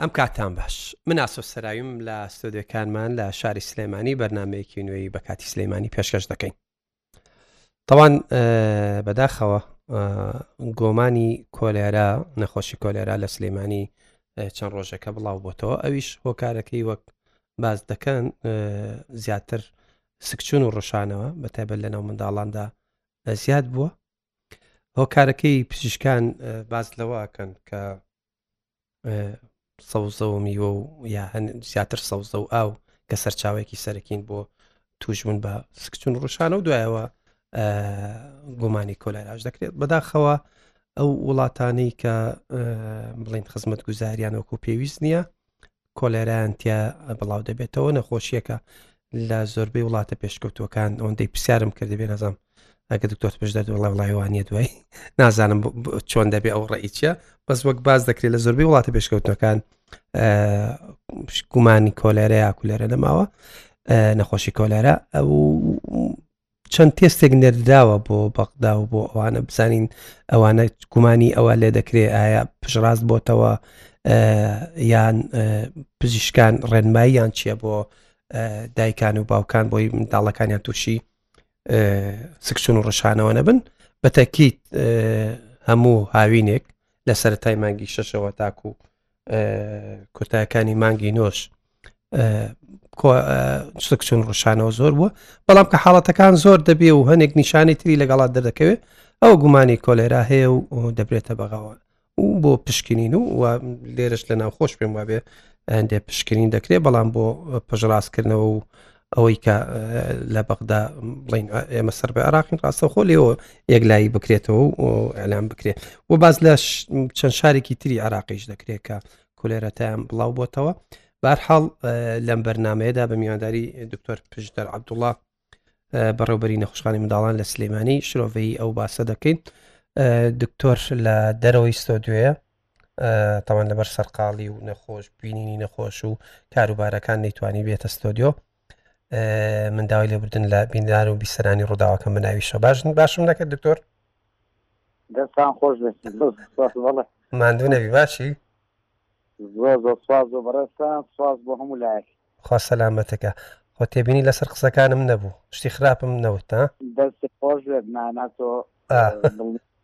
ئەم کاتان باش من ئاسۆ سەراویم لە ستۆدیەکانمان لە شاری سلێمانی بەرنمەیەکی نوێی بە کاتی سلەیمانی پێشکەش دەکەین تاوان بەداخەوە گۆمانی کۆلێرا نەخۆشی کۆلێرا لە سلەیمانی چەند ڕۆژەکە بڵاو بۆتەوە ئەویش هۆکارەکەی وەک باز دەکەن زیاتر سکچون و ڕشانەوە بە تایبەت لە ناو منداڵاندا زیاد بووە هۆکارەکەی پزیشکان باز لەوەکەن کە سەوزە و میوە و یا هەن زیاتر سەوزە و ئاو کە سەرچاوێکی سەرکین بۆ توشبوون بە سکچون ڕوشانە و دوایەوە گۆمانی کۆلاراش دەکرێت بەداخەوە ئەو وڵاتانەی کە بڵین خزمەت گوزاریان وەکو پێویست نییە کۆلێرایان تیا بڵاو دەبێتەوە نەخۆشیەکە لە زۆربەی وڵاتە پێشکەوتوەکان ئەوەندەی پرسیارم کردی بێ نەزانم ئەگە دکتۆر پش دەردە وڵای وڵایوانە دوای نازانم چۆن دەبێ ئەو ڕئیچە بەس وەک باز دەکرێت لە زۆربەی وڵاتە پێشکەوتنەکان گومانی کۆلێرە یا کولێرە نەماوە نەخۆشی کۆلێرە ئەو چەند تێستێک نێردراوە بۆ بەغدا و بۆ ئەوانە بزانین ئەوانە گومانی ئەوە لێ دەکرێت ئایا پشڕاست بۆتەوە یان پزیشکان ڕێنماییان چییە بۆ دایکان و باوکان بۆی منداڵەکانیان تووشی سکچون و ڕشانەوە نەبن بەتەکییت هەموو هاوینێک لە سەرەتای مانگی شەشەوە تاکو کورتاکانی مانگی نۆش سک چون ڕشانەوە زۆر بووە بەڵام کە حاڵەتەکان زۆر دەبێ و هەنێک نیشانی تری لەگەڵات دەردەکەوێت ئەو گومانی کۆلێرا هەیە و دەبرێتە بەغاوە و بۆ پشکنین و و لێرش لە ناوخۆش پێم وابێ هەندێک پشکنین دەکرێت بەڵام بۆ پژڕاستکردنەوە و ئەوەی کە لە بەغدا بڵین ئێمە سەر بە عراقین ڕاستە خۆ لێەوە یەکلایی بکرێتەوە و ئەلام بکرێت و باز لە چەند شارێکی تری عراقیش دەکرێت کە کولێرەتیان بڵاو بۆتەوە بارحاڵ لەم بەرنمەیەدا بە میوانداری دکتۆر پشتەر عبدوڵە بەڕێوبەری نەخشخانی منداڵان لە سلێمانی شرۆڤەی ئەو باسە دەکەین دکتۆر لە دەرەوەی ستۆدیوەیە تەوان لەبەر سەرقاڵی و نەخۆش بینینی نەخۆش و کاروبارەکان نەیتوانی بێتە ستۆدیۆ من داوای لێبوردن لە بیندار و بیسەرانی ڕووداوەکە مناوی شە باشن باشم نەکرد دکتۆر دەستان خۆش ماندوو نەبی باشی زۆر زۆر سواز و بەڕێستان سواز بۆ هەموو لایەک خوا سەلامەتەکە خۆ تێبینی لەسەر قسەکانم نەبوو شتی خراپم نەوتە دەست خۆش بێت ناناتۆ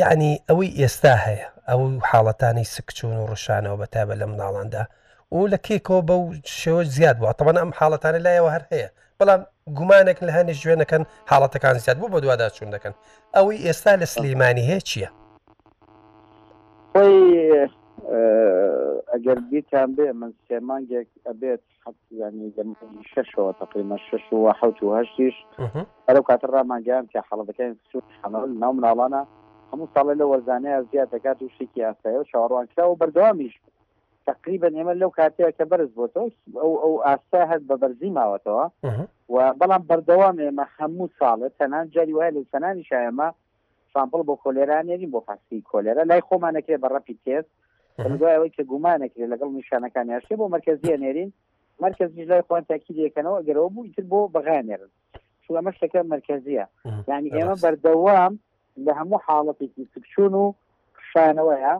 یەعنی ئەوەی ئێستا هەیە ئەو حاڵەتانەی سک چوون و ڕشانەوە بە تایبەت لە مناڵاندا و لە کێکەوە بەو شێوە زیاد بووە تەبەن ئەم حاڵەتانە لایەوە هەر هەیە بەڵام گومانێک لە هەنی شوێنەکەن حاڵەتەکان زیاد بوو بە دوادا چوون دەکەن ئەوەی ئێستا لە سلیمانی هەیە چییە؟ ئەگەر بیتان بێ من سێمانگێک ئەبێت یانی لە مانگی شەشەوە تقریما شەش و حوت و هەشتیش ئەرو کاتە ڕامانگەیان کە حەڵەتەکەیان سوشانەوە ناو مناڵانە هەموو ساڵێ لە وەرزانەیە زیاد دەکات و شتێکی ئاسایە و چاوەڕوان کرا و بەردەوامیش تقریبا ئێمە لەو کاتەیە کە بەرز بۆتەوە ئەو ئەو ئاستا هەر بە بەرزی ماوەتەوە و بەڵام بەردەوام ئێمە هەموو ساڵێ تەنان جاری وایە لە سەنانی شایەمە سامپڵ بۆ کۆلێرا نێرین بۆ پاسکیی کۆلێرا لای خۆمان نەکرێت بە ڕەپی تێست دوای ئەوەی کە گومانەکرێت لەگەڵ نیشانەکانی هەشتێ بۆ مەرکزیە نێرین مەرکزیش لای خۆیان تاکی دەکەنەوە گەرەوە بوو ئیتر بۆ بەغانێرن چون ئەمە شتەکە مەرکزیە ینی ئێمە بەردەوام لە هەموو حاڵەتێکی سکچون و شانەوەیە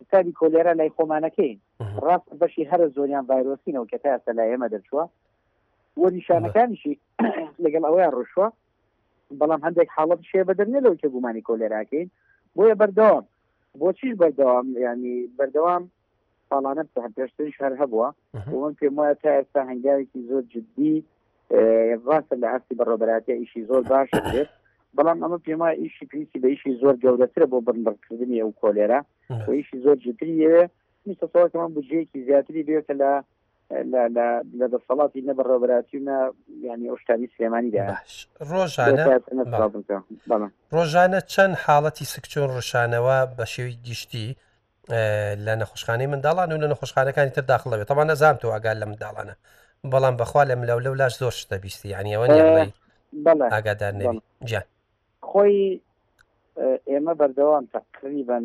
کتابی کۆلێرا لای خۆمانەکەین ڕاست بەشی هەرە زۆریان ڤایرۆسینەوە کە تا ئێستا لای ئێمە دەچووە وە نیشانەکانیشی لەگەڵ ئەوەیان ڕشوە بەڵام هەندێک حاڵەتیش هەیە بەدەر نیە لەوەی کە گومانی کۆلێراکەین بۆیە بەردەوام بۆچیش بەردەوام ینی بەردەوام ساڵانە هەر پێشتریش هەر هەبووە ومن پێم وایە تا ئێستا هەنگاوێکی زۆر جددی ڕاستە لە ئاستی بەڕۆبەراتە ئیشی زۆر باش بێت بەڵام ئەمە پێما ئیشی پێویستی بە ئیشی زۆر گەورەترە بۆ بنبڕکردنی ئەو کۆلێرە ئیشی زۆر جدریەوێ نیستەسەوەکەمان بجێکی زیاتری بێتە لە لە دەسەڵاتی نە بەڕێبەراتی نە ینی ئەوشتانی سلێمانیدا ڕۆژانە چەند حاڵەتی سکچۆن ڕشانەوە بە شێوی گشتی لە نەخۆشخانەی منداڵان و لە نەخۆشخانەکانی تر داخڵەوێت تەوان نەزانام تۆ ئەگال لە منداڵانە بەڵام بەخوا لە ملەو لەو لاش زۆر شتە بیستی یانیەوە ئاگادار نەوی جان خۆی ئێمە بەردەوام تقریبن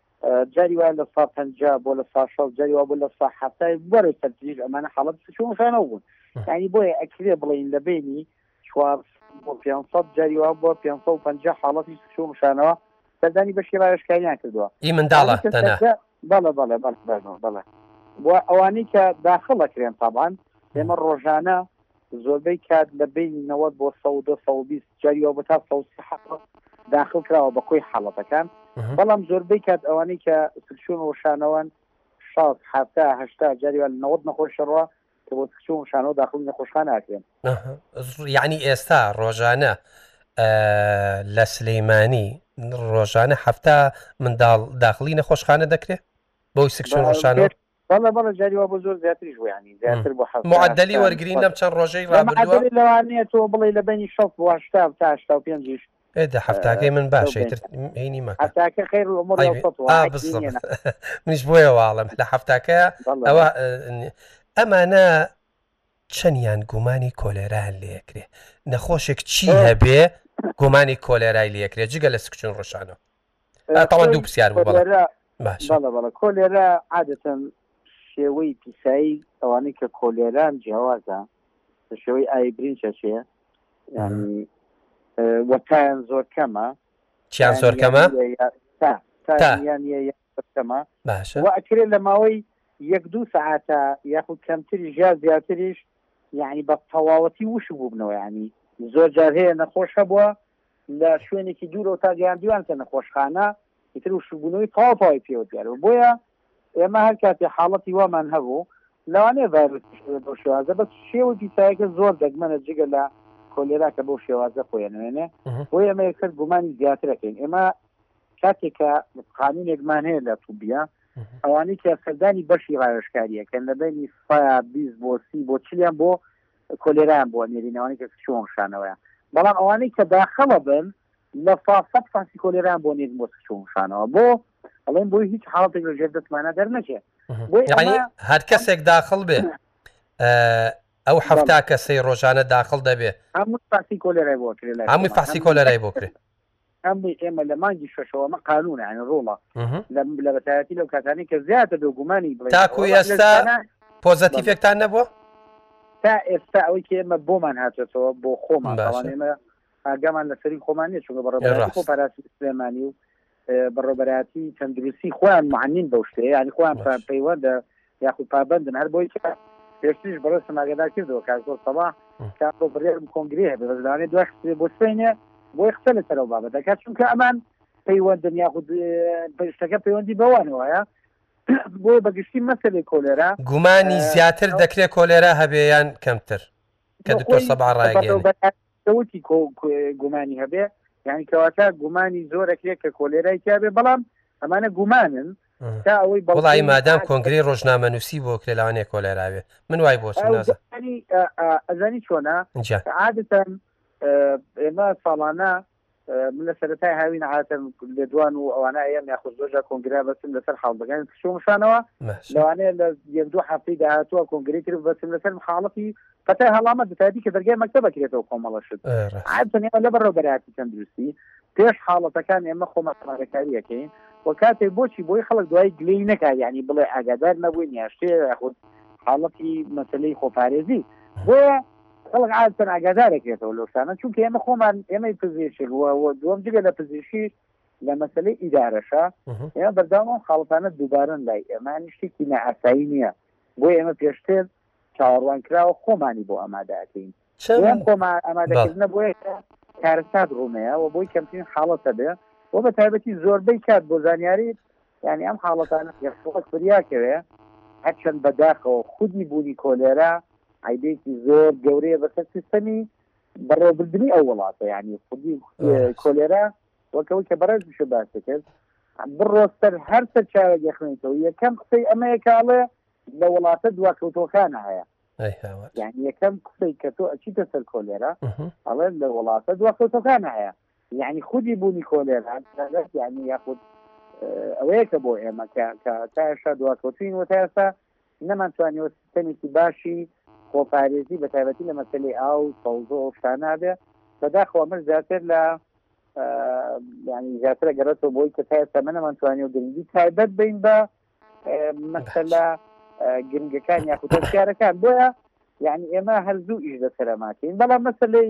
جاری وایە لە سا پەنجا بۆ لە سا شەست جاری وا بۆ لە سا حەفتای بەرەو سەرتریش ئەمانە حاڵەت سوچوونخانەوە بوون یعنی بۆیە ئەکرێ بڵین لە بینی چوار بۆ پێ سەد جاری وا بۆ پێ سەد و پەنجا حاڵەتی سوچوونخانەوە سەردانی بەشی ڕاوێژکاریان کردووە ئی منداڵە یعنی کە تەنە سەردە بەڵێ بەڵێ بەڵێ بەڵێ بەڵێ و ئەوانەی کە داخڵ ئەکرێن تابان ئێمە ڕۆژانە زۆربەی کات لە بەینی نەوەد بۆ سەد و دە سەد و بیست جاری وا بووە تا سەد و سی حاڵەت داخل کراوە بە کۆی حاڵەتەکان بەڵام زۆربەی کات ئەوانەی کە سکچوون وەشانەوەن شەست حەفتا هەشتا جاری وا لە نەوەد نەخۆش شەڕوە کە بۆ سکچوون وشانەوە داخڵی نەخۆشخانە ئەکرێن یعنی ئێستا ڕۆژانە لە سلەیمانی ڕۆژانە حەفتا منداڵ داخڵی نەخۆشخانە دەکرێت بۆی سکچوون ڕۆژانە بەڵێ بەڵێ جاری وا بۆ زۆر زیاتریش بوو یانی زیاتر بۆ حەفتا، معەدەلی هەشتا، وەرگری نەم چەند ڕۆژەی لە ڕابردووە معەدەلی لەوانەیە تۆ بڵێی لە بەینی شەست بۆ هەشتا تا هەشتا و پێنجیش ئێ دە هەفتاکەی من ئەو باشە ئیتر بەینە هەینی مەکە هەفتاکە خیر الامور ئەی اوسط و ئا عادی بزڕ نییە نا منیش بۆیە واڵم لە هەفتاکە بەڵێ ئەوە بەڵێ اه، ئەمانە چەندیان گومانی کۆلێرایان لێکرێ نەخۆشێک چی ئێ هەبێ گومانی کۆلێرای لێکرێ جگە لە سکچون ڕشانەوە کۆلێرا عادەتەن شێوەی پیسایی ئەوانەی کە کۆلێران جیاوازە لە شێوەی ئای برین چەچەیە وەتایان زۆر کەمە چیان زۆر کەمە کەمە ئەکرێت لە ماوەی یەک دوو سعاتە یاخود کەمتری ژیا زیاتریش یعنی بە تەواوەتی وش بووبنەوە ینی زۆر جار هەیە نەخۆش هەبووە لە شوێنێکی دوورەوە تا گەیاندویان کە نەخۆشخانە ئیتر وشکبوونەوەی تەواو تەواوی پێوە دیارەوە بۆیە ئێمە هەر کاتێ حاڵەتی وامان هەبوو لەوانەیە ڤایرۆسیش بێت بەو شێوازە بەس شێوە پیسایەکە زۆر دەگمەنە جگە لە کۆلێرا کە بەو شێوازە خۆیان نوێنێ ئەها. بۆ ئێمە یەکسەر گومانی زیاترەکەین ئێمە کاتێکە قانونێکمان هەیە لە توبیا مهم. ئەوانەی کە سەردانی بەشی ڕاوێشکاریەکەن لە بینی سا بیست بۆ سی بۆ چلیان بۆ کۆلێرایان بۆ ئەنێرین ئەوانەی کە کچ و هۆنگشانەوەیە بەڵام ئەوانەی کە داخەوە بن لە ساڵ سەد فاسی کۆلێرایان بۆ نێرین بۆ کچ و هۆنگشانەوە بۆ ئەڵێن بۆی هیچ حاڵتێک لە ژێر دەستمانە دەرنەچێ هەر کەسێک داخل بێ ئەو حفتا کەسەی ڕۆژانە داخل دەبێ هەمووی فاسی کۆلەرای بۆکرێ هەمووی فاسی کۆلەرای بۆکرێ ئەمەی ئێمە لە مانگی شەشەوە ئەمە قانوونە یانی ڕۆڵە لە لە بەتایەتی لەو کاتانەی کە زیاتر لەو گومانی بڵێ تاکو ئێستا پۆزەتیفێکتان نەبووە تا ئێستا ئەوەی کە ئێمە بۆمان هاتێتەوە بۆ خۆمان باشە. بەڵام ئێمە ئاگامان لەسەری خۆمان نیە چونکە بەڕێ بەڕێ ڕاست. خۆ پاراسی سلێمانی و بەڕێبەراتی تەندروستی خۆیان معنین بەو شتەیە ینی خۆیان باش. پا- پەیوەندە یاخود پابەندن هەر بۆی کە پێشتریش بەڕێزتم ئاگادار کردەوە کاک زۆر سەباح کە بۆ بڕیارم کۆنگرێ هەبێ بەس لەوانەیە دوای خستبێ بۆ سبەینێ بۆی قسە لەسەر ئەو بابەت دەکات چونکە ئەمان پەیوەندن یاخود پێشتەکە پەیوەندی بەوانەوەیە بۆ بەگشتی مەسەلێ کۆلێرا گومانی زیاتر دەکرێت کۆلێرا هەبێ یان کەمتر کە دکتۆر سەباح ڕایگەیاند. وتی گومانی هەبێ یعنی کەواتە گومانی زۆر ئەکرێت کە کۆلێرای تیاێ بەڵام ئەمانە گومانن تا ئەوەی بەڵی مادام کۆنگری ڕۆژنامە نووسی بۆ کرێ لەوانێ کۆلێراوێ من وای بۆ ئەزانی چۆنا عادەتەن ئێمە ساڵانە من لە سەرەتای هاوین عادەتەن لێدوان و ئەوانە ئەیەم یاخود زۆر جار کۆنگرە بەستم لەسەر حاڵەکانی کچ و مشانەوە ماشا لەوانەیە لە یەک دوو هەفتەی داهاتووە کۆنگرەی تر بەستم لەسەر حاڵەتی پەتای هەڵامەت بە تایبەتی کە دەرگای مەکتەبە کرێتەوە کۆمەڵە شت ئێ ڕاست عادەتەن ئێمە لە بەڕێوەبەرایەتی تەندروستی پێش حاڵەتەکان ئێمە خۆمان ئامادەکارییەکەین و کاتێک بۆچی بۆی خەڵک دوای گلەی نەکا یعنی بڵێ ئاگادار نەبووین یا شتێ یاخود حاڵەتی مەسلەی خۆپارێزی بۆیە خەڵک عادەتەن ئاگادارەکرێتەوە لەو شتانە، چونکە ئێمە خۆمان ئێمەی پزیشک و و دووەم جگە لە پزیشکی لە مەسەلەی ئیدارەشە ئێمە بەرداوام ئەم حاڵەتانە دووبارەن لای ئێمە هەن شتێکی نائاسایی نییە بۆ ئێمە پێشتر چاوەڕوان کراوە خۆمانی بۆ ئامادەکەین چەند خۆمان ئامادەکردنە بۆ کارەسات ڕوونەیە و بۆی کەمترین حاڵەتە بێ و بە تایبەتی زۆربەی کات بۆ زانیاری یانی ئەم حاڵەتانە گەر خەڵک فریا کەوێ هەرچەند بەداخەوە خودی بوونی کۆلێرا عیبێکی زۆر گەورەیە بەسەر سیستەمی بەڕێوبردنی ئەو وڵاتە یانی خودی کۆلێرا وەکەوەی کە بەڕێز بشە باس دەکرد بڕۆستەر هەر سەر چاوێک یخنێتەوە یەکەم قسەی ئەمەیە کاڵێ لە وڵاتە دواکەوتۆکانە هەیە یعنی یەکەم قسەی کە تۆ ئەچیتە سەر کۆلێرە ئەڵێ لە وڵاتە دواکەوتۆکانە هەیە یانی خودی بوونی کۆلێرا دەرەجات یانی یاخود ئەوەیە کە بۆ ئێمە کە تا ئێشا دواکەوتین و تا ئێستا نەمانتوانیەوە سیستەمێکی باشی خۆپارێزی بە تایبەتی لە مەسلەی ئاو سەوزۆ شانابێ بەداخەوە مەر زیاتر لە ینی زیاترە گەڕێتەوە بۆی کە تا ئێستا منەمانتوانی و گرنگی تایبەت بین بە مەسەلا گرنگەکان یاخودکارەکان بۆیە یعنی ئێمە هەرزوو ئیش لەسەرماکەین بەڵام مەسلەی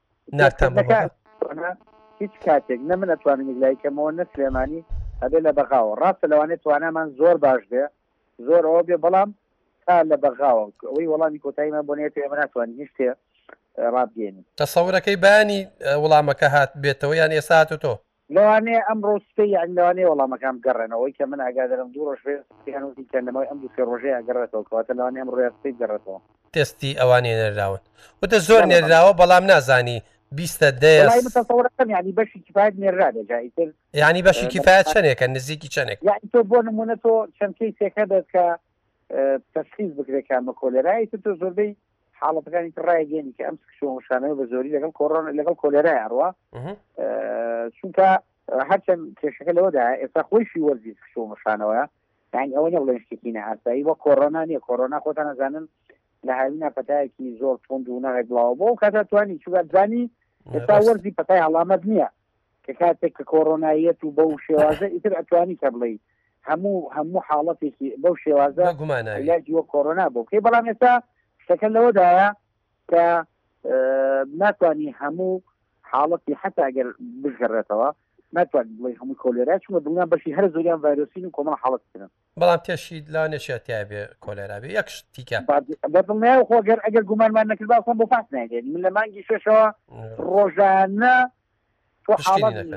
نارتان هیچ کاتێک نە من ئەتوانم لایکەمەوە نە سلێمانی ئەبێ لە بەغاوە ڕاستە لەوانێت توانامان زۆر باش بێ زۆر ئەوە بێ بەڵام تا لە بەغاوە ئەوەی وەڵامی کۆتاییمان بۆ نێت ئێمە ناتوانین هیچ شتێ ڕابگەێنی تەسەورەکەی بانی وڵامەکە هات بێتەوە یان ئێسات و تۆ لەوانەیە ئەمڕۆ سبەی یانی لەوانەیە وەڵامەکان بگەڕێنەوە ئەوەی کە من ئاگادارم دوو ڕۆژ پێش پێیان وتی کە نەمای ئەم دوو سێ ڕۆژەی ئەگەڕێتەوە کەواتە لەوانەیە ئەمڕۆ یان سبەی بگەڕێتەوە. تێستی ئەوانیە نێراون وتە زۆر بەڵێ بەڵێ. نێراوە بەڵام نازانی بیستە دەیە وەڵایی من سە. تەسەوڕ ئەکەم یانی بەشی کیفایەت نێررابێ جا ئیتر یانی اه، بەشی کیفایەت مەترسیان چەنێکە نزیکی چەنێک. یانی تۆ بۆ نموونە تۆ چەند کەیسێک هەبێت کە اه، تەشخیس بکرێ کە ئەمە کۆلێرایە ئیتر تۆ زۆربەی حاڵەتەکانی تر ڕایگەێنی کە ئەم سکچۆن وشانەوە بە زۆری لەگەڵ کۆڕۆن لەگەڵ کۆلێرای ئەڕوا چونکە هەرچەند کێشەکە لەوەدا ئێستا خۆیشی وەرزی سکچۆ مشانەوەە یعنی ئەوە نەڵێن شتێکی نەئاسایی وە کۆرۆنا نیە کۆرۆنا خۆتان نەزانن لە هاوینا پەتایەکی زۆر تۆند و ناوێک بڵاوە بۆ کاتا توانی چوگاتزانی ئێستا وەرزی پەتای هەڵامەت نییە کە کاتێک کە کۆرۆناییەت و بەو شێوازە ئیتر ئەتوانی کە بڵێی هەموو هەموو حاڵەتێکی بەو شێوازە عیلاجی وەک کۆرۆنا بۆ بکەی بەڵام ئێستا شتەکە لەوەدایە کە ناتوانی هەموو حاڵەتی حتا ئەگەر بژگەڕێتەوە ناتوان بڵێ هەموو کۆلێرا چونە دڵیان بەشی هەر زۆریان ڤایرۆسین و کۆمەڵ حاڵەتکردن بەڵام تێشی لا نێشە تیاێ کۆلێرا بێ یەکش تیکە بەڵێ خۆگەر ئەگەر گومانمان نەکرد باخۆم بۆ پاس ناێت من لە مانگی شەشەوە ڕۆژانە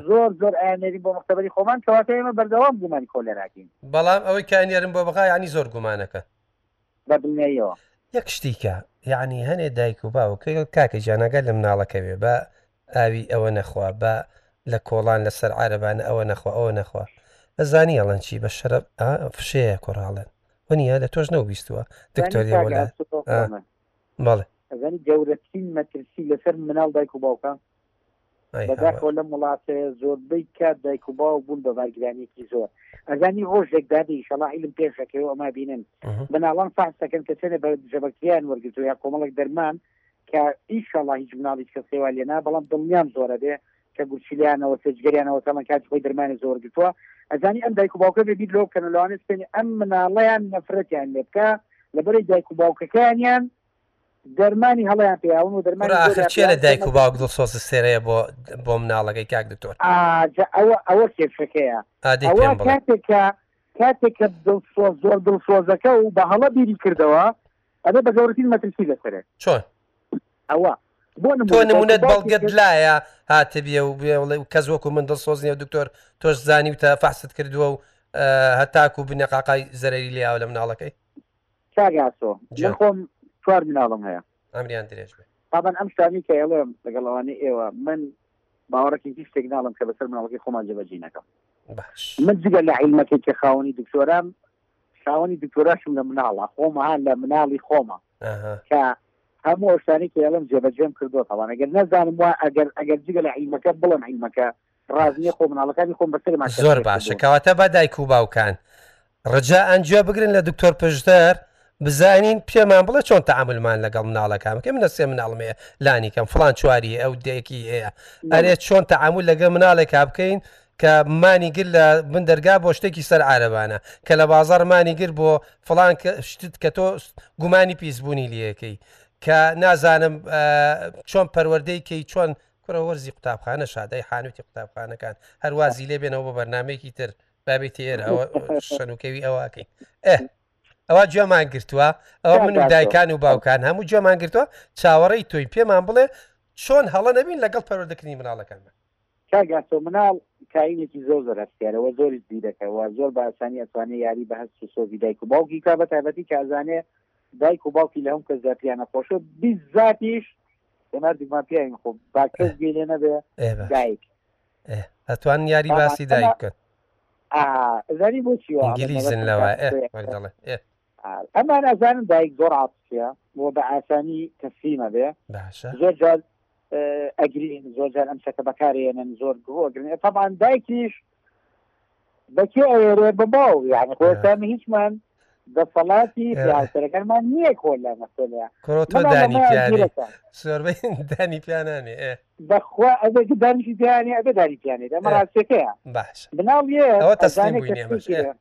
زۆر زۆر ئەنێری بۆ مختبری خۆمان کەواتە ئێمە بەردەوام گومانی کۆلێراکەین بەڵام ئەوەی کانێرم بۆ بەغای ینی زۆر گومانەکە بە دنیایەوە یەک شتیکە یعنی هەنێ دایک و باوکە کاکە جیانەگە لە مناڵەکەوێ بە ئاوی ئەوە نەخوا با لە کۆڵان لە سەر عارەبانە ئەوە نەخوا ئەوە نەخوا ئە زانی ئەڵەن چی بە شەرەف ئا فشەیە کۆ ڕاڵەن وەنیە لە تۆش نەو بیستوە دکتۆر یە وەلا ئا بەڵێ ئەزانی گەورەترین مەترسی لەسەر مناڵ دایک و باوکە بەداخەوە لەم وڵاتەیە زۆربەی کات دایک و باو بوون بە بارگرانێکی زۆر ئەزانی ڕۆژێک دادی ئیشەڵا عیلم پێشەکەی و ئەما بینن مناڵان فاستەکەن کە چێنە بە جەبەکتریان وەرگتو یا کۆمەڵک دەرمان کە ئیشەڵا هیچ مناڵ هیچ کەسێ وای لێ نا بەڵام دڵنیام زۆرە بێ کە گورچیلیان ئەوەسێ جگەریان ئەوەسێ ڵەن کاتی خۆی درمانی زۆر گرتووە ئەزانی ئەم دایک و باوکە بێ بیر لۆ بکەن و لەوانێ سپێنی ئەم مناڵەیان نەفرەتیان لێ بکا لەبەرەی دایک و باوکەکانیان دەرمانی هەڵەیان پێیاون و دەرمانی کوڕە ئاخر چیە لە دایک و باوک دڵسۆزی سێرەیە بۆ بۆ مناڵەکەی کاک دکتۆر ئا جا ئەوە ئەوە کێشەکەیە ئادەی ئەوە پێم بڵێ کاتێک کە کاتێک کە دڵسۆز زۆر دڵسۆزەکە و بە هەڵە بیری کردەوە ئەبێ بە گەورەترین مەترسی لەسەرێت چۆن ئەوە بۆ تۆ نمونە نمونەت دایکت بەڵگەت باوکێکت لایە هاتبیە و بێ وڵێ و کەس وەکو من دڵسۆز نیە و دکتۆر تۆش زانی و تا فەحست کردووە و ئە، هەتاکو و بنەقاقای زەرەری لیاوە لە مناڵەکەی کاک ئاسۆ من جا خۆم چوار مناڵم هەیە ئەمریان درێژ بێ تابان ئەم شتانەی کە ئێڵێم لەگەڵ ئەوانەی ئێوە من باوەڕەکی هیچ شتێک ناڵم کە بەسەر مناڵەکەی خۆمان جێبەجێی نەکەم باش من جگە لە عیلمەکەی کە خاوەنی دکتۆرام خاوەنی دکتۆراشم لە مناڵە خۆمە لە مناڵی خۆمە کە هەموو ئەوشتانی کە ئێڵم جێبەجێم کردو تاوان ئەگەر نەزانم وە ئەگەر ئەگەر جگە لە عیمەکە بڵم عیمەکە ڕازنیە خۆ مناڵەکانی خۆم بەسەرما زۆر باشە کەواتە بە دایک و باوکان ڕجا ئەنجە بگرن لە دکتۆر پشدەر بزانین پێمان بڵێ چۆن تعاملمان لەگەڵ مناڵەکان بکە منە سێ مناڵمێ لانیکەم فلان چواری ئەو دێکی هەیە ئەرێ چۆن تعامل لەگە مناڵێکا بکەین کە مانی گر لە بن دەرگا بۆ شتەکی سەر عارەبانە کە لە بازەڕ مانی گر بۆ فڵان کە شتت کە تۆ گومانی پیس بوونی لەکەی کە نازانم چۆن پەروەردەی کەی چۆن کورە وەرزی قوتابخانە شادای حانوتی قوتابخانەکان هەروازی لێ بێنەوە بە بەرنمەیەکی تر بابێت ئێر ئەوە شەنوکەوی ئەوەکەین ئە ئەوە جۆمان گرتووە ئەوە من و دایکان و باوکان هەموو جۆمان گرتووە چاوەڕێی تۆی پێمان بڵێ چۆن هەڵە نەبین لەگەڵ پەرۆ دەکردنی مناڵەکانمان کاک ئاسۆ مناڵ کاینێکی زۆر زۆر هەستیارە وە زۆریش زیرەکە وە زۆر بە ئاسانی ئەتوانێ یاری بە هەست و سۆزی دایک و باوکی بکا بە تایبەتی کە ئەزانێ دایک و باوکی لە هەموو کەس زیاتر یان نەخۆشە بیزاتیش هێناردیمان پیاین خۆ با کەس گوێ لێ نەبێ ئێ باش دایک ئێ ئەتوان یاری تامان باسی دایک ئەمە بکەن ئا ئەزانی بۆچی وا ئەڵێم ئینگلیزن مەبەستم لەوە کاک ئێ ئەسۆ وەک دەڵێ ئێ ئەمان ئەزانن دایک زۆر عاتفیە بۆ بە ئاسانی تەسلیمە بێ باشە زۆر جار اه، ئەگرین زۆر جار ئەم شەکە بەکارێنن زۆر گۆگرن تەبان دایکیش بەکێ ئەوێرێ بە باو یعنی خۆسان هیچمان دەسەڵاتی اه. پیاوسەرەکانمان نییە کۆل لە مەسەلە کۆرۆ تۆ بەڵام دانی ئەمە پیانێ گیرەکە. زۆربەی دانی پیانانێ ئێ بەخوا ئەبێ کە دانیشی پیانێ ئەبێ داری پیانێت ئەمە اه. ڕاستەکەیە باش مناڵ یە ئەوە تەسلیم ئەزانێ بووی کە نێمەش، شتێکی اه. لە-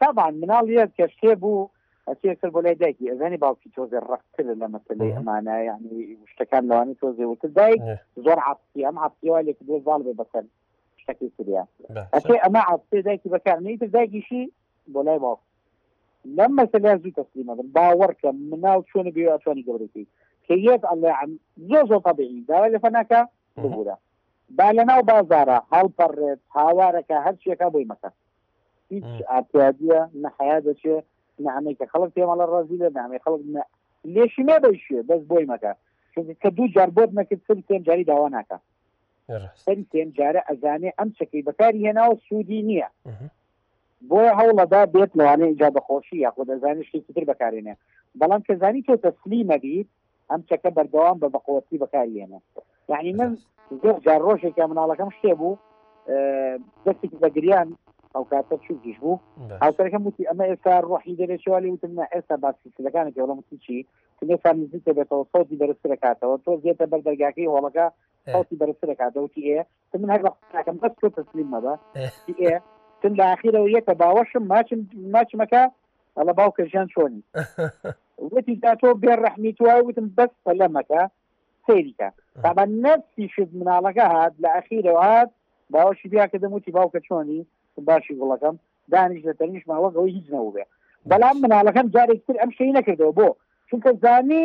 تابان مناڵ یە کە شتێ بوو ئەچێ سەر بۆ لای دایکی ئەزانی باوکی تۆزێ ڕقتر لە مەسلەی ئەمانە یعنی شتەکان لەوانی تۆزێ وتر دایک زۆر عاپسی ئەم عاپسیوا لێکی بۆ زاڵ بێ بەسەر شتەکەی سریا ئەچێ ئەمە عاپسێ دایکی بەکار نیتر دایکیشی بۆ لای باوک لەم مەسلە زوو تەسلیمە بن باوەڕکە مناڵ چۆنە بێ ئەتوانی گەورەکەی کە یەت ئەڵێ عەم زۆر زۆر تەبیعی داوا لە فەناکە ببوورە با لە ناو بازارە هەڵپەڕێت هاوارەکە هەرچیەکە بۆی مەکە هیچ ئاپیادیە نە حیا دەچێ نە ئەمەی کە خەڵک پێمەڵە ڕازی لە نامێ خەڵک لێشی مێ بەیشێ بەس بۆی مەکە چونکە کە دوو جار بۆت نەکرد سەری تێم جاری داوا ناکە سەری تێم جارە ئەزانێ ئەم چەکەی بەکاری هێناوە سوودی نییە بۆیە هەوڵەدا بێت لەوانەیە ئیجا بەخۆشی یاخۆ دەزانانی شتێکی تر بەکارێنێ بەڵام کە زانی تۆ تەسلیمە بیت ئەم چەکە بەردەوام بە بەقوەتی بەکاریێنە یعنی من زۆر جار ڕۆژێکە مناڵەکەم شتێ بوو دەستی بە گریان ئەو کاتە چوکیش بوو هاوسەرەکەم وتی ئەمە ئێستا ڕۆحی دەێت چوا لێ وتم ئێستا باسیلەکانی کەڵم چی تنێستا نزیکە بێتەوە سەوتی بەرزترەکاتەوە تۆ زێتە بەردەرگاکەی هۆڵەکە سەوتی بەرزترەکاتەوەتی ئێ من هەر بەقاکەم بەس تۆ تەسلیم مەبە تم لە ئاخیرەوە یەکە باوەشم ماچم ماچمەکە ئەڵە باوکە ژیان چۆنی وتی دا تۆ بێ ڕەحمی توە وتم بەس پەلەمەکە سەیریکە تامان نەفسی شت مناڵەکە هات لە ئەخیرەوە هات باوەشی بیا کردم وتی باوکە چۆنی باشی گوڵەکەم دانیش لە تەنیش ماوەگەەوە هیچ نەوبێ بەڵام مناڵەکەم جارێکتر ئەم شەی نەکردەوە بۆ چونکە زانی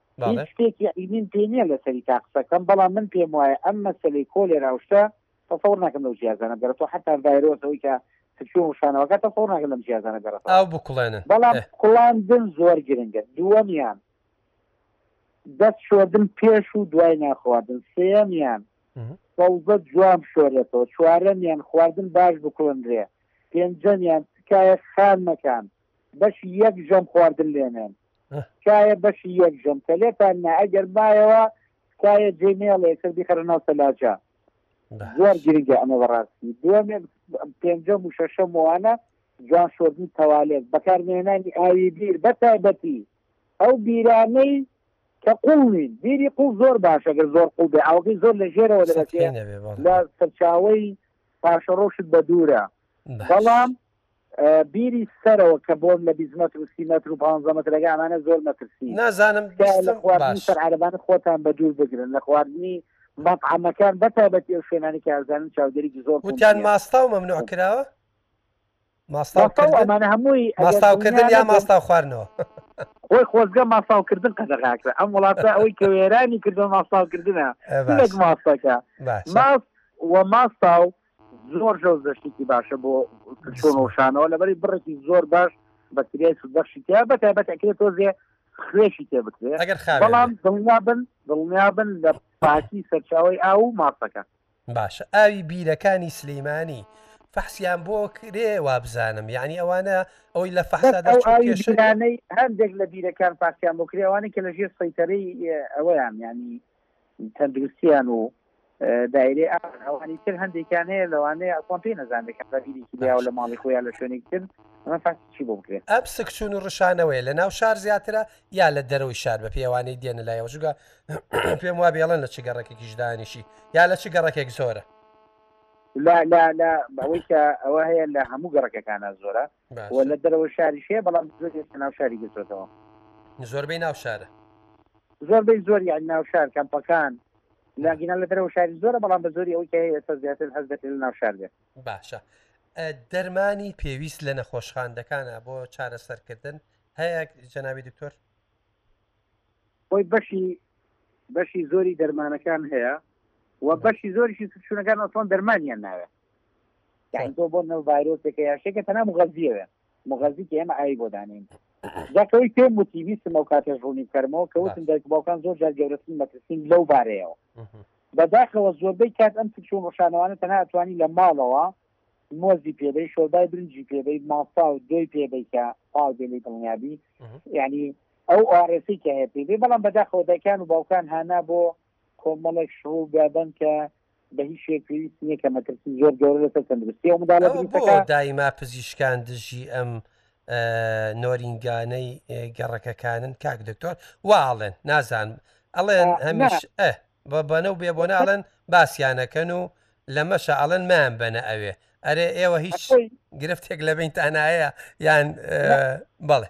هیچ شتێکی عیلمیم پێ نیە لەسەری تا قسە کەم بەڵام من پێم وایە ئەم مەسەلەی کۆلێرا و شتە تەسەور ناکەم لەو جیازانە بگەڕێتەوە حەتا ڤایرۆس ئەوەی کە سکچوون وشانەوەکە تەسەور ناکەم لەم جیازانە گەڕێتەوە ئاو بکوڵێنن بەڵام ئێ کوڵاندن زۆر گرنگە دووەمیان دەست شۆردن پێش و دوای نانخواردن سێیەمیان مم. سەوزە جوان بشۆرێتەوە چوارەمیان خواردن باش بکوڵنرێ پێنجەمیان تکایە خان مەکان بەشی یەک ژەم خواردن لێنان تکایە بەشی یەک ژەم کە لێتان نا ئەگەر مایەوە تکایە جێمێڵێ کە بیخەرە ناو سەلاجە زۆر گرنگە ئەمە بەڕاستی دوێ پێنجەم و شەشەم وانە جوان شۆردنی تەوالێت بەکارمێنانی ئاوی بیر بە تایبەتی ئەو بیرانەی کە قوڵین بیری قوڵ زۆر باشە گەر زۆر قوڵ بێ ئاوگەی زۆر لە ژێرەوە دەبێت لە سەرچاوی پاشەڕۆشت بە دوورە بەڵام بیری سەرەوە کە بۆم لە بیست مەتر و سی مەتر و پانزە مەترەکە ئەمانە زۆر مەترسین نازانم تکایە لە بیستم خواردنی باش سەر عەرەبانە خۆتان بە دوور بگرن لە خواردنی مەتعەمەکان بە تایبەتی ئەو شوێنانەی کە ئەزانن چاودێریی زۆر توند وتیان نییە ماستاو مەمنوع کراوە ماستاو ماستاو کردن ئەمانە هەمووی ئەگەر ماستاو دڵنیا کردن یا نەبن ماستاو خواردنەوە خۆی خۆزگە ماستاوکردن قەدەغە کرا ئەم وڵاتە ئەوەی کە وێرانی کردوە ماستاوکردنە ئە نەک باش ماستەکە باش ماست و ماستاو زۆر شەو زەشتێکی باشە بۆ چۆن وشانەوە لەبەری بڕێکی زۆر باش بەکتریای سودبەخشی تیا بە تایبەت ئەکرێت تۆزێ خوێشی تێ بکرێ بەڵام دڵنیابن دڵنیابن لە پاکی سەرچاوی ئاو و ماسەکە باشە ئاوی بیرەکانی سلیمانی فەحسیان بۆ کرێ وابزانم یعنی ئەوانە ئەوی لە فەحسانەی هەندێک لە بیرەکان پاسیان بۆ کرێوانی کە لە ژێر سەیتەرەی ئەوەیان ینی تەندروستیان و دایرەی ئاوان ئەوانی تر هەندێکیان هەیە لەوانەیە ئەسڵان پێی نەزانێت کە ڕەبیرێکی لێیاوە لە ماڵی خۆیان لە شوێنێکی تر ئەمە فاکتی چی بۆ بکرێت. ئەم سکچوون و ڕشانەوەیە لە ناو شار زیاترە یا لە دەرەوەی شار بەپێی ئەوانەی دێنە لایەوە جگە پێم وا بێڵن لە چ گەڕەکێکیش دانیشی یا لە چ گەڕەکێک زۆرە؟ لا لا لا بەوەی کە ئەوە هەیە لە هەموو گەڕەکەکانە زۆرە و لە دەرەوەی شاریش هەیە بەڵام زۆر ئێستا ناو شاری گرتوێتەوە زۆربەی ناو شارە زۆربەی زۆر یان ناو شار کەمپەکان لاگینا لە دەرەوە شاری زۆرە بەڵام بە زۆری ئەوەی کە ئێستا زیاتر هەز دەکرد لە ناو شار بێت باشە دەرمانی پێویست لە نەخۆشخاندەکانە بۆ چارەسەرکردن هەیە جەناوی دکتۆر بۆی بەشی بەشی زۆری دەرمانەکان هەیە و بەشی زۆریشی سشونەکان ئەسڵان دەرمانیان ناوێت یعنی تۆ بۆ نەو ڤایرۆسێکە یا شتێکە تەنها مغەزیەوە مغەزی کە ئێمە ئای بۆ دانێن جاکەوەی پێم وتی ویستم ئەو کاتێش ڕوونی بکەرمەوە کە وتم دایک باوکان زۆر جار گەورەترین مەترسین لەو بارەیەوە بەداخەوە زۆربەی کات ئەم ترچوون ڕشانەوانە تەنها توانی لە ماڵەوە مۆزی پێدەی شۆربای برنجی پێدەی ماسا و دۆی پێدەی کە پاڵ بێلی دڵنیابی یعنی ئەو ئارێسی کە هەیە پێدەی بەڵام بەداخەوە دایکان و باوکان هانا بۆ کۆمەڵێک شڕوو گابن کە بە هیچ شێوەیەک پێویست نییە کە مەترسی زۆر گەورە لەسەر تەندروستی ئەو منداڵە ئەوە بۆ بریتەکە دایما پزیشکان دژی ئەم ئە، نۆرینگانەی ئێ، گەڕەکەکانن کاک دکتۆر واڵێن نازان ئەڵێن آه، هەمیش ئە، بە بەنە و بێبۆنە ئەڵێن باسیانەکەن و لەمەشە ئەڵێن مایان بەنە ئەوێ ئەرێ ئێوە هیچ ئەتۆی گرفتێک لە بینتانایە یان ئە، بەڵێ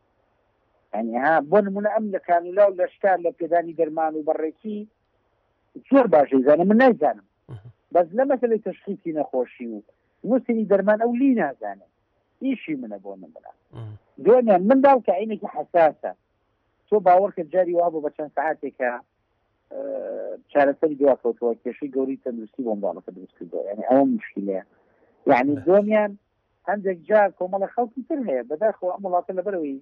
ئەنیها بۆ نمونە ئەم لە کانولا و لە شکار لە پێدانی دەرمان و بەڕێکی زۆر باشەی زانە من نایزانم بەس لە مەسلەی تشخیتی نەخۆشی و نووسنی دەرمان ئەو لی نازانێ ئیشی منە بۆ نمونە دوێنیان من داڵ کە عینێکی حساسە تۆ باوەڕکە جاری وا بۆ بە چەند ساعتێکە چارەسەری دوا کەوتەوە کێشی گەوری تەندروستی بۆم باڵەکە دروست کردەوە یعنی ئەوە مشکلەیە یعنی دوێنیان هەندێک جار کۆمەڵە خەڵکی تر هەیە بەداخەوە ئەم وڵاتە لەبەرەوەی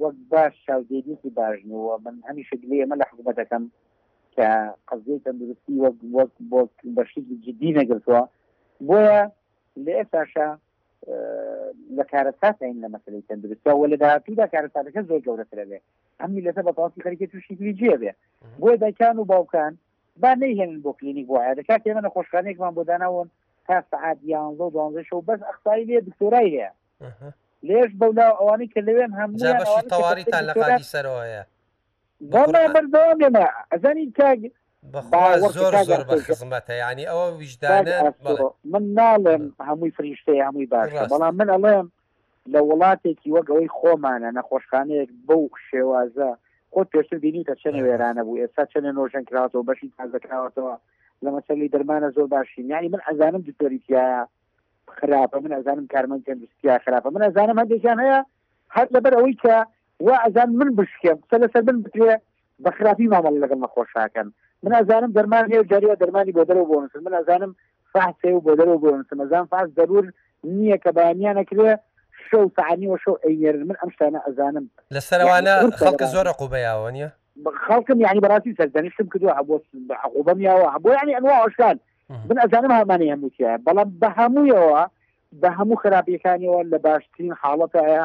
وەک باش چاودێریکی باشنەوە من هەمیشە گلێ ئەمە لە حکوومەت دەکەم کە قەزیەی تەندروستی وەک وەک وەک بە شتێکی جددی نەگرتووە بۆیە لە ئێستاشە لە کارەساتین لە مەسلەی تەندروستە و لە داهاتوودا کارەساتەکە زۆر گەورەترەوێ ئەم میلەتە بە پاسی خەرکێ تووشی لیجێ بێ بۆیە دایکان و باوکان با نەیهێنن بۆ کلینیک بۆ عیادە کاکە ئێمە نەخۆشخانەیەکمان بۆ داناون تا سەعات یانزە و دوانزەی شەو بەس ئەخسایی لێ دکتۆرای هەیە لێش بەولاوە ئەوانەی کە لەوێن هەموویان جا بەشی ئەوانەی کە تەواریتان لە دکتۆرا قادی سەرەوە هەیە بە بەڵا قورئان بەردەوام بێنە ئەزانی کاک بەخوا باوەڕ کە زۆر کاک زۆر بە ئەحمەد گە- خزمەتە یعنی ئەوە کاک ویژدانە ئاسۆ بەڵێ من ناڵێم هەمووی فریشتەیە هەمووی باشە ڕاستە بەڵام من ئەڵێم لە وڵاتێکی وەک ئەوەی خۆمانە نەخۆشخانەیەک بەو شێوازە خۆت پێشتر بینیوتە چەنێ وێرانە بوو ئێستا چەنێ نۆژەن کراوەتەوە بەشی تازەکراوەتەوە لە مەسەلی دەرمانە زۆر باشین یعنی من ئەزانم دکتۆری تایە خراپە من ئەزانم کارمەند تەندروستیا خراپە من ئەزانم هەندێکیان هەیە هەر لەبەر ئەوەی کە وا ئەزان من بشکێم قسە لەسەر من بکرێ بە خراپی مامەڵە لەگەڵ نەخۆش ئەکەن من ئەزانم دەرمان هەیە جاریا دەرمانی بۆ دەرەوە بۆ نووسن من ئەزانم فاس هەیە و بۆ دەرەوە بۆ نووسن ئەزان فاس دەرور نییە کە بەیانیان ئەکرێ شەو سەعانی وە شەو ئەینێرن من ئەم شتانە ئەزانم لە سەرەوانە خەڵکە زۆر عقوبە یاوە نییە؟ خەڵکم یعنی بەڕاستی سەردەنیشتم کردووە هەبوو عقوبەم یاوە هەبوو یعنی ئەنواع شتان من ئەزانم هەمانەی هەمووتیە بەڵام بە هەموویەوە بە هەموو خراپیەکانیەوە لە باشترین حاڵەتە هەیە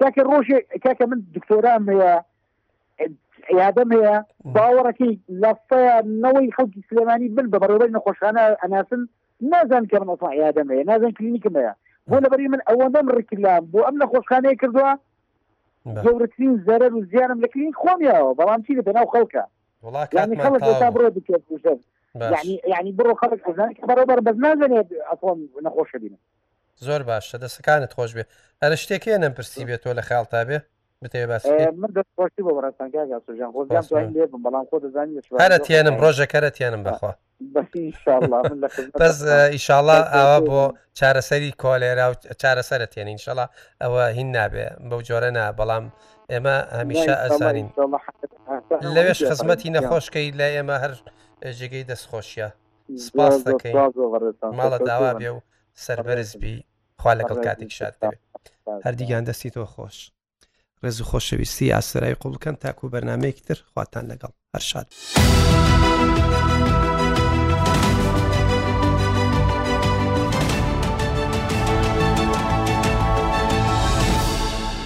کاکە ڕۆژێ کاکە من دکتۆرام هەیە یادم هەیە باوەڕەکەی لەفەیە نەوەی خەڵکی سلێمانی بن بە بەڕێوەی نەخۆشخانە ئەناسن نازان کە من ئەسا یادم هەیە نازان کلینیکم هەیە بۆ لەبەری من ئەوە نەم ڕکلام بۆ ئەم نەخۆشخانەیە کردووە گەورەترین زەرەر و زیانم لە کلین خۆمیەوە بەڵام چی لە بەناو خەڵکە بڕۆ بکێت ینی بڕۆ خەڵک ئەزان بەڕۆبەر بەس نازانێت ئەفۆم نەخۆشە بینم زۆر باشە دەسەکانت خۆش بێ ئەرە شتێک هەیە نەم پرسی بێ تۆ لە خەیاڵتا بێ بتەوێ باسی کەی من دەست خۆشی بۆ بەڕێزتان کاک ئاسۆ گیان خۆزگام خواست توانیم لێ بم بەڵام خۆ دەزانی لە شوانەوە هەرە تێنم خۆتان ڕۆژێک هەرە تێنم بەخوا بەس ئینشاءاللە من لە بەس خزمەتتان ئە، ئیشاڵا هەر ئاوا بۆ بەخێربێن چارەسەری کۆلێرا و چارەسەرە تێنی ئینشاڵا ئەوە هین نابێ بەو جۆرە نا بەڵام ئێمە نا هەمیشە ئینشاءاللە ئەزانین ئینشاءاللە حەسەن حەسەن ئەوە لەوێش نەبێ بەڕێز خزمەتی گیان نەخۆشکەی لای ئێمە هەر جێگەی دەستخۆشیە سپاست دەکەین ماڵە داوا بێ و سەربەرز بی خوا لەگەڵ کاتێک شاد دەبێ هەردیگیان دەستی تۆ خۆش ڕێز و خۆشەویستی ئاسرای قوڵکەن تاکو بەرنمەیەکی تر خواتان لەگەڵ هەرشاد.